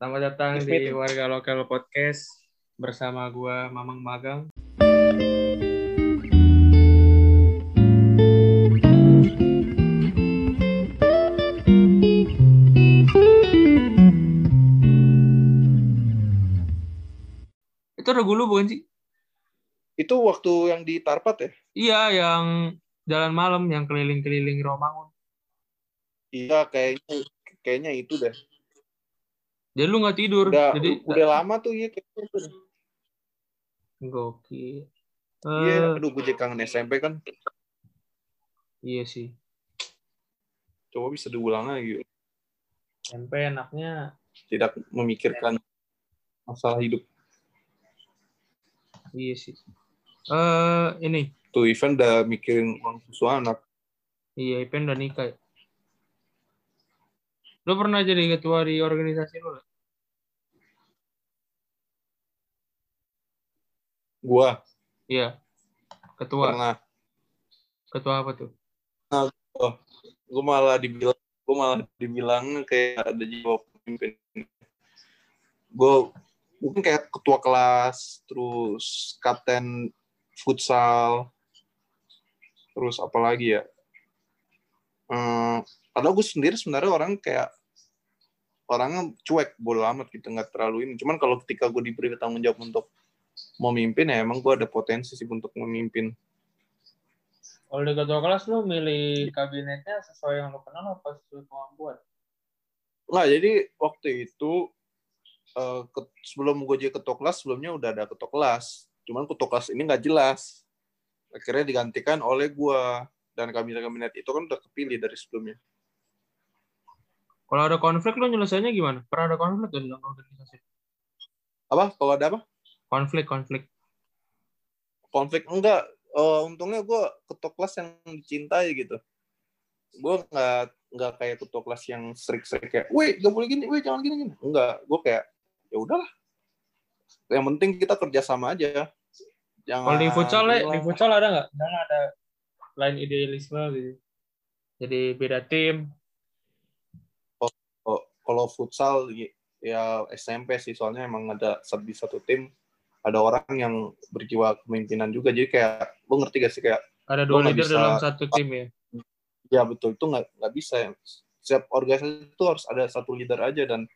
Selamat datang Yes, di meeting. Warga Lokal Podcast bersama gua Mamang Magang. Itu Regu lu bukan sih? Itu waktu yang di Tarpat ya? Iya, yang jalan malam yang keliling-keliling Romangun. Iya, kayaknya kayaknya itu deh. Jadi lu nggak tidur. Udah Jadi udah lama tuh iya deh. gokil. Iya, Eh, aduh gue jadi kangen SMP kan. iya sih. Coba bisa diulang lagi. SMP enaknya Tidak memikirkan masalah hidup. iya sih. Eh ini Tuh event udah mikirin uang susu anak. Iya, Ipen udah nikah. ya. Lu pernah jadi ketua di organisasi lu? Gua Iya. Ketua. pernah. Ketua apa tuh? Gue malah dibilang gue malah dibilang kayak ada jiwa pemimpin. Gue mungkin kayak ketua kelas, terus kapten futsal, terus apa lagi ya? Hmm, padahal gue sendiri sebenarnya orang kayak orangnya cuek, bodo amat gitu, nggak terlalu ini. Cuman kalau ketika gue diberi tanggung jawab untuk memimpin ya emang gue ada potensi sih untuk memimpin. Kalau di ketua kelas lu milih kabinetnya sesuai yang lu kenal apa sesuai kemampuan? Nggak, jadi waktu itu eh, ke- sebelum gue jadi ketua kelas, sebelumnya udah ada ketua kelas. Cuman ketua kelas ini nggak jelas. Akhirnya digantikan oleh gue. Dan kabinet-kabinet itu kan udah kepilih dari sebelumnya. Kalau ada konflik lu nyelesainya gimana? Pernah ada konflik gak di dalam organisasi? Apa? Kalau ada apa? Konflik, konflik. Konflik? Enggak. Eh, untungnya gue ketua kelas yang dicintai gitu. Gue nggak nggak kayak ketua kelas yang strict-strict kayak, weh, gak boleh gini, weh, jangan gini, gini. Enggak. Gue kayak, ya udahlah. Yang penting kita kerjasama aja. Jangan Kalau di futsal, Le, di futsal ada nggak? Misalnya ada lain idealisme gitu. Jadi beda tim. Oh, kalau futsal y- ya SMP sih soalnya emang ada di satu tim ada orang yang berjiwa kepemimpinan juga. Jadi kayak gue ngerti gak sih? Kayak Ada dua leader bisa- dalam satu tim ya. ya betul. Itu nggak nggak bisa. Ya setiap organisasi itu harus ada satu leader aja. Dan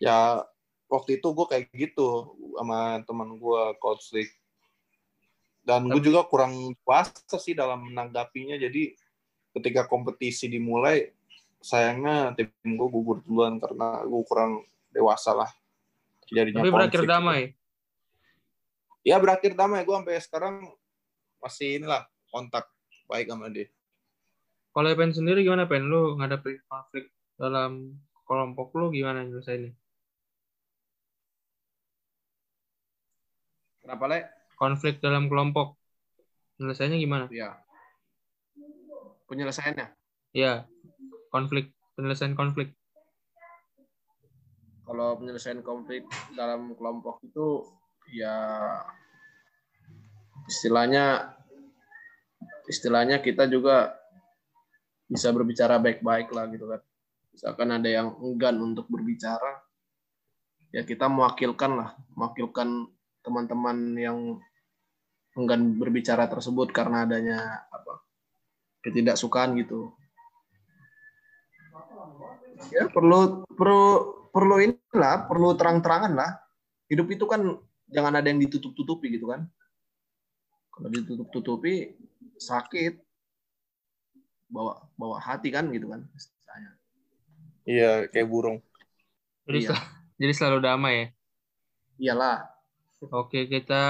ya waktu itu gue kayak gitu sama teman gue coach Rick. Dan gue juga kurang puasa sih dalam menanggapinya. Jadi ketika kompetisi dimulai sayangnya tim gue gugur duluan karena gue kurang dewasa lah terjadinya Tapi berakhir damai. Ya berakhir damai gue sampai sekarang masih inilah kontak baik sama dia Kalau Pen sendiri gimana Pen? Lu ngadepin konflik dalam kelompok lu gimana nyelesainnya? Kenapa, Le? Konflik dalam kelompok. Nyelesainnya gimana? Ya. Penyelesaiannya. Ya, konflik. Penyelesaian konflik. Kalau penyelesaian konflik dalam kelompok itu ya istilahnya istilahnya kita juga bisa berbicara baik-baik lah gitu kan. Misalkan ada yang enggan untuk berbicara, ya kita mewakilkan lah, mewakilkan teman-teman yang enggan berbicara tersebut karena adanya apa ketidaksukaan gitu. Ya perlu perlu perlu inilah, perlu terang-terangan lah. Hidup itu kan jangan ada yang ditutup-tutupi gitu kan. Kalau ditutup-tutupi sakit bawa bawa hati kan gitu kan istilahnya. iya kayak burung Jadi, Iya. sel- jadi selalu damai ya. Iyalah. Oke, kita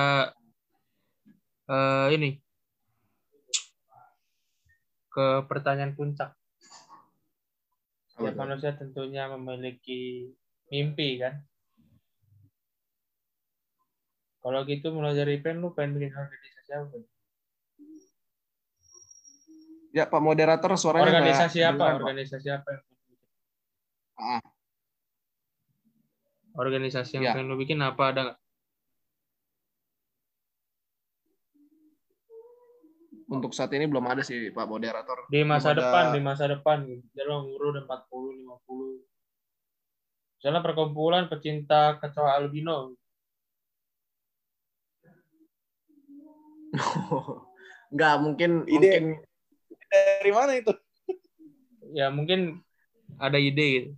eh ini ke pertanyaan puncak. Setiap manusia tentunya memiliki mimpi kan. Kalau gitu mulai dari pen lu pengen bikin organisasi apa? Ya Pak moderator suaranya Organisasi apa? kedengeran, Pak. Organisasi apa yang? Ah. Organisasi yang Ya. pengen lu bikin apa ada nggak? Untuk saat ini belum ada sih Pak moderator. Di masa Belum ada- depan, di masa depan. Jadi lo umur udah 40, 50. Misalnya perkumpulan pecinta kecoa albino. Enggak, mungkin Ide. mungkin Dari mana itu? Ya mungkin ada ide gitu.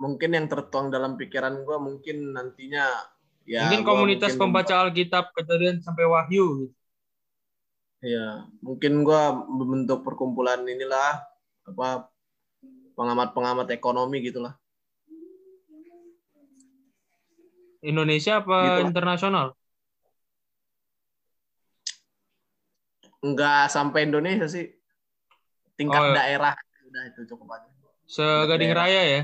mungkin yang tertuang dalam pikiran gue mungkin nantinya ya mungkin komunitas mungkin pembaca Alkitab kejadian sampai Wahyu. Gitu. Iya, mungkin gua membentuk perkumpulan inilah apa pengamat-pengamat ekonomi gitulah. Indonesia apa Gitu. internasional? Enggak sampai Indonesia sih. Tingkat Oh, iya. daerah udah itu cukup aja. Segading Daerah. Raya ya.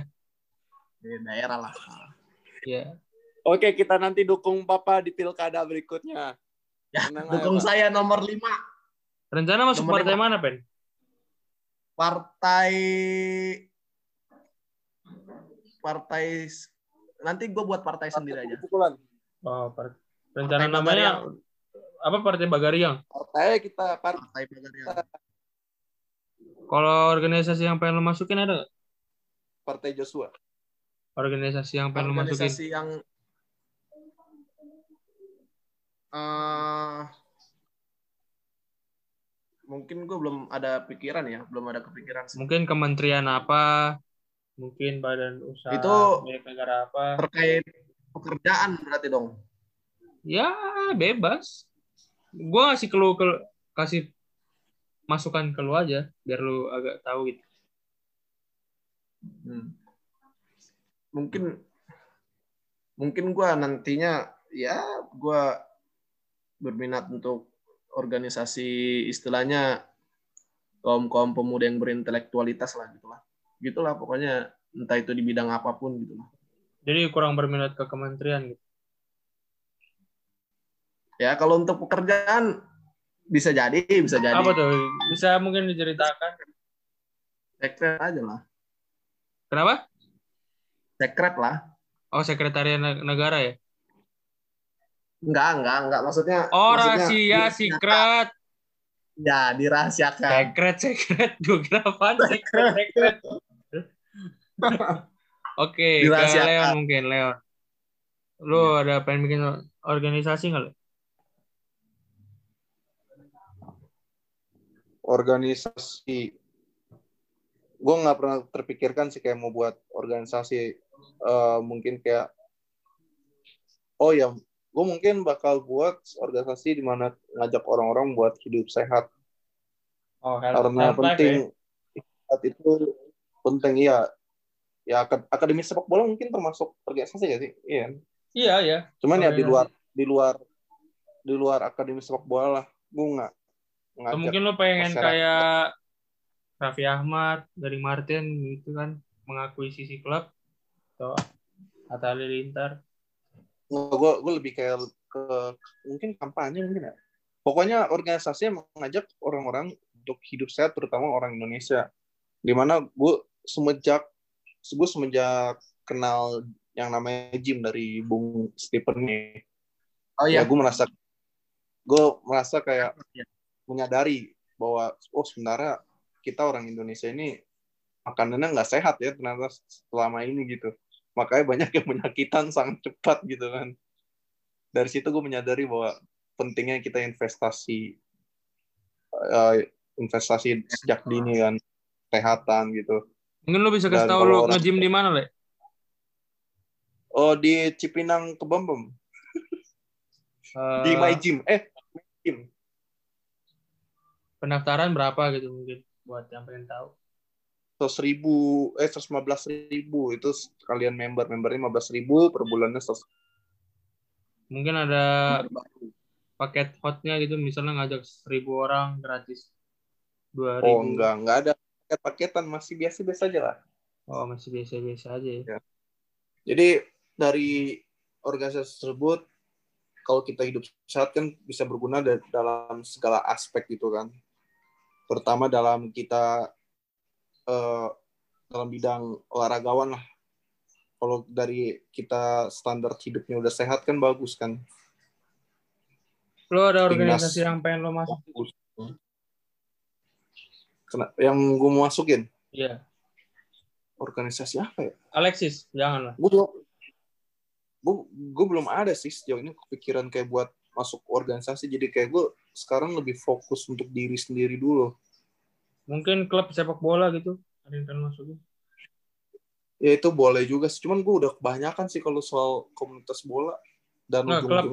Di daerah lah. Ya. Oke, kita nanti dukung Papa di pilkada berikutnya. Ya, Tenang dukung Pak. saya nomor 5 Rencana masuk Nomor partai lima. mana, Pen? partai partai nanti gue buat partai sendiri aja. Pukulan. Oh, par- rencana Partai namanya apa Partai Bagariang? Partai kita partai. Kalau organisasi yang pengen lo masukin ada nggak? Partai Joshua. Organisasi yang pengen lo masukin? organisasi yang eh mungkin gue belum ada pikiran ya belum ada kepikiran sih. Mungkin kementerian apa? Mungkin badan usaha Itu- milik negara apa? terkait pekerjaan berarti dong Ya, bebas. Gua ngasih ke lu ke kasih masukan ke lu aja biar lu agak tahu gitu. Hmm. mungkin mungkin gue nantinya ya gue berminat untuk organisasi istilahnya kaum kaum pemuda yang berintelektualitas lah gitulah gitulah pokoknya entah itu di bidang apa pun gitu lah Jadi kurang berminat ke kementerian gitu. Ya kalau untuk pekerjaan bisa jadi bisa jadi Apa tuh? Bisa mungkin diceritakan. sekret aja lah Kenapa? sekret lah Oh, sekretariat ne- negara ya? enggak enggak enggak maksudnya Oh, maksudnya rahasia, secret. ya dirahasiakan Secret, secret. Gue kira apaan? Secret, secret. Oke, ke Dirahasiakan. Leon mungkin, Leon. Lu Iya. ada pengen bikin organisasi nggak? Organisasi. Gue nggak pernah terpikirkan sih kayak mau buat organisasi eh, mungkin kayak oh ya gue mungkin bakal buat organisasi di mana ngajak orang-orang buat hidup sehat. Oh, karena penting sehat itu penting iya. Ya akad- akademi sepak bola mungkin termasuk organisasi ya sih iya Iya, iya. cuman ya di Organisasi. luar di luar di luar akademi sepak bola lah gue nggak Atau ngajak mungkin lu pengen masyarakat. kayak Raffi Ahmad dari Martin gitu kan mengakuisisi klub atau Atta Halilintar. gue gue lebih kayak ke mungkin kampanye mungkin ya pokoknya organisasi yang mengajak orang-orang untuk hidup sehat terutama orang Indonesia di mana gue semenjak gue semenjak kenal yang namanya Jim dari Bung Stephen nih oh ya iya gue merasa gue merasa kayak Iya. Menyadari bahwa oh sebenarnya kita orang Indonesia ini makanannya nggak sehat ya ternyata selama ini gitu. Makanya banyak yang penyakitan sangat cepat gitu kan. Dari situ gue menyadari bahwa pentingnya kita investasi eh, investasi sejak dini kan kesehatan gitu. Mungkin lu bisa kasih Dan tahu orang- nge-gym di mana, Le? oh di Cipinang Kebambem di Eh, My Gym. Eh My Gym pendaftaran berapa gitu mungkin buat yang pengen tahu. seratus ribu eh seratus lima belas ribu itu kalian member membernya lima belas ribu per bulannya 100 Mungkin ada paket hotnya gitu misalnya ngajak seribu orang gratis dua ribu. oh enggak enggak ada paket paketan masih biasa biasa aja lah Oh masih biasa-biasa aja ya. jadi dari organisasi tersebut kalau kita hidup sehat kan bisa berguna da- dalam segala aspek gitu kan terutama dalam kita eh, dalam bidang olahragawan lah kalau dari kita standar hidupnya udah sehat kan bagus kan Lo ada Timnas. organisasi yang pengen lo masuk? bagus Kena- yang gue mau masukin Iya. organisasi apa ya Alexis, jangan lah. gue belum gue gue belum ada sih sejauh ini kepikiran kayak buat masuk organisasi jadi kayak gue sekarang lebih fokus untuk diri sendiri dulu Mungkin klub sepak bola gitu. Ada yang pengen masukin. ya itu boleh juga sih cuman gue udah kebanyakan sih kalau soal komunitas bola dan Nah, ujung-ujungnya